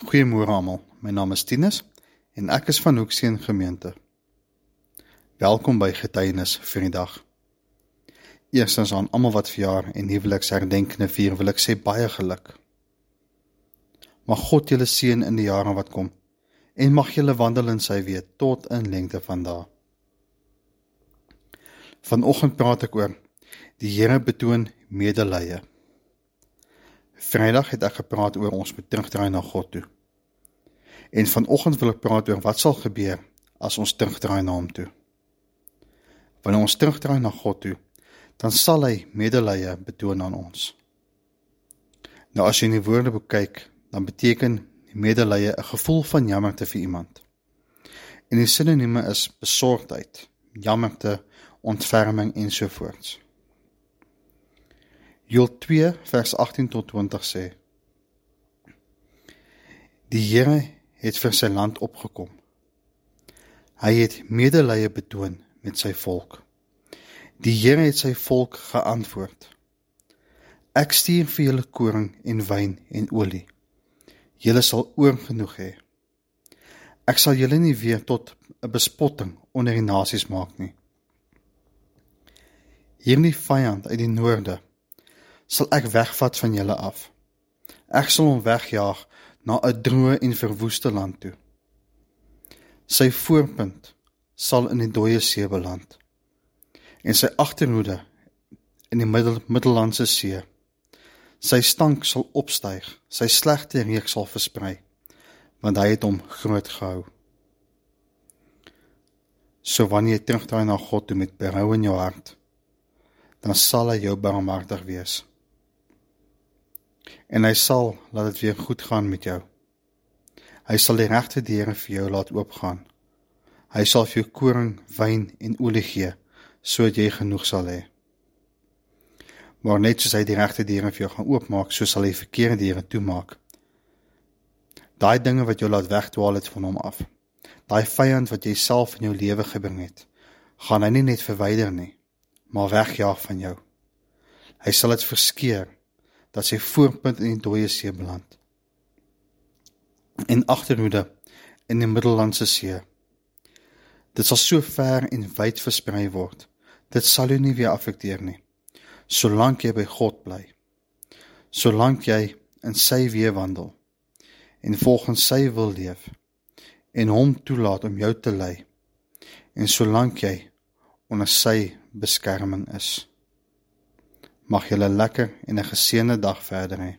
Goeiemôre almal. My naam is Tinus en ek is van Hoeksteen Gemeente. Welkom by Getuienis vir die dag. Eerstens aan almal wat verjaar en huweliksherdenkende vier, wil ek sê baie geluk. Mag God julle seën in die jare wat kom en mag julle wandel in sy weë tot in lengte van dae. Vanoggend praat ek oor die Here betoon medelee. Vrydag het ek gepraat oor ons moet terugdraai na God toe. En vanoggend wil ek praat oor wat sal gebeur as ons terugdraai na hom toe. Wanneer ons terugdraai na God toe, dan sal hy medelee betoon aan ons. Nou as jy in die Woordeboek kyk, dan beteken medelee 'n gevoel van jammerte vir iemand. En die sinonieme is besorgdheid, jammerte, ontferming ensovoorts. Joel 2 vers 18 tot 20 sê: Die Here het vir sy land opgekom. Hy het medelee betoon met sy volk. Die Here het sy volk geantwoord: Ek stuur vir julle koring en wyn en olie. Julle sal oorgenoeg hê. Ek sal julle nie weer tot 'n bespotting onder die nasies maak nie. Hierdie vyand uit die noorde sal ek wegvat van julle af. Ek sal hom wegjaag na 'n droë en verwoeste land toe. Sy voorpunt sal in die dooie see beland en sy agterhoede in die middel Middellandse See. Sy stank sal opstyg, sy slegte reuk sal versprei, want hy het hom groot gehou. So wanneer jy terugdraai na God toe met berou in jou hart, dan sal hy jou barmhartig wees en hy sal laat dit weer goed gaan met jou. Hy sal die regte deure vir jou laat oopgaan. Hy sal vir jou koring, wyn en olie gee sodat jy genoeg sal hê. Maar net soos hy die regte deure vir jou gaan oopmaak, so sal hy verkeerde deure toemaak. Daai dinge wat jou laat wegdwaal het van hom af. Daai vyand wat jy self in jou lewe gebring het, gaan hy nie net verwyder nie, maar wegjaag van jou. Hy sal dit verskeer dat sy voorpunt in die dooie see beland. En agterhoede in die Middellandse See. Dit sal so ver en wyd versprei word. Dit sal jou nie weer affekteer nie. Solank jy by God bly. Solank jy in sy weë wandel en volgens sy wil leef en hom toelaat om jou te lei. En solank jy onder sy beskerming is mag julle lekker en 'n geseënde dag verder hê.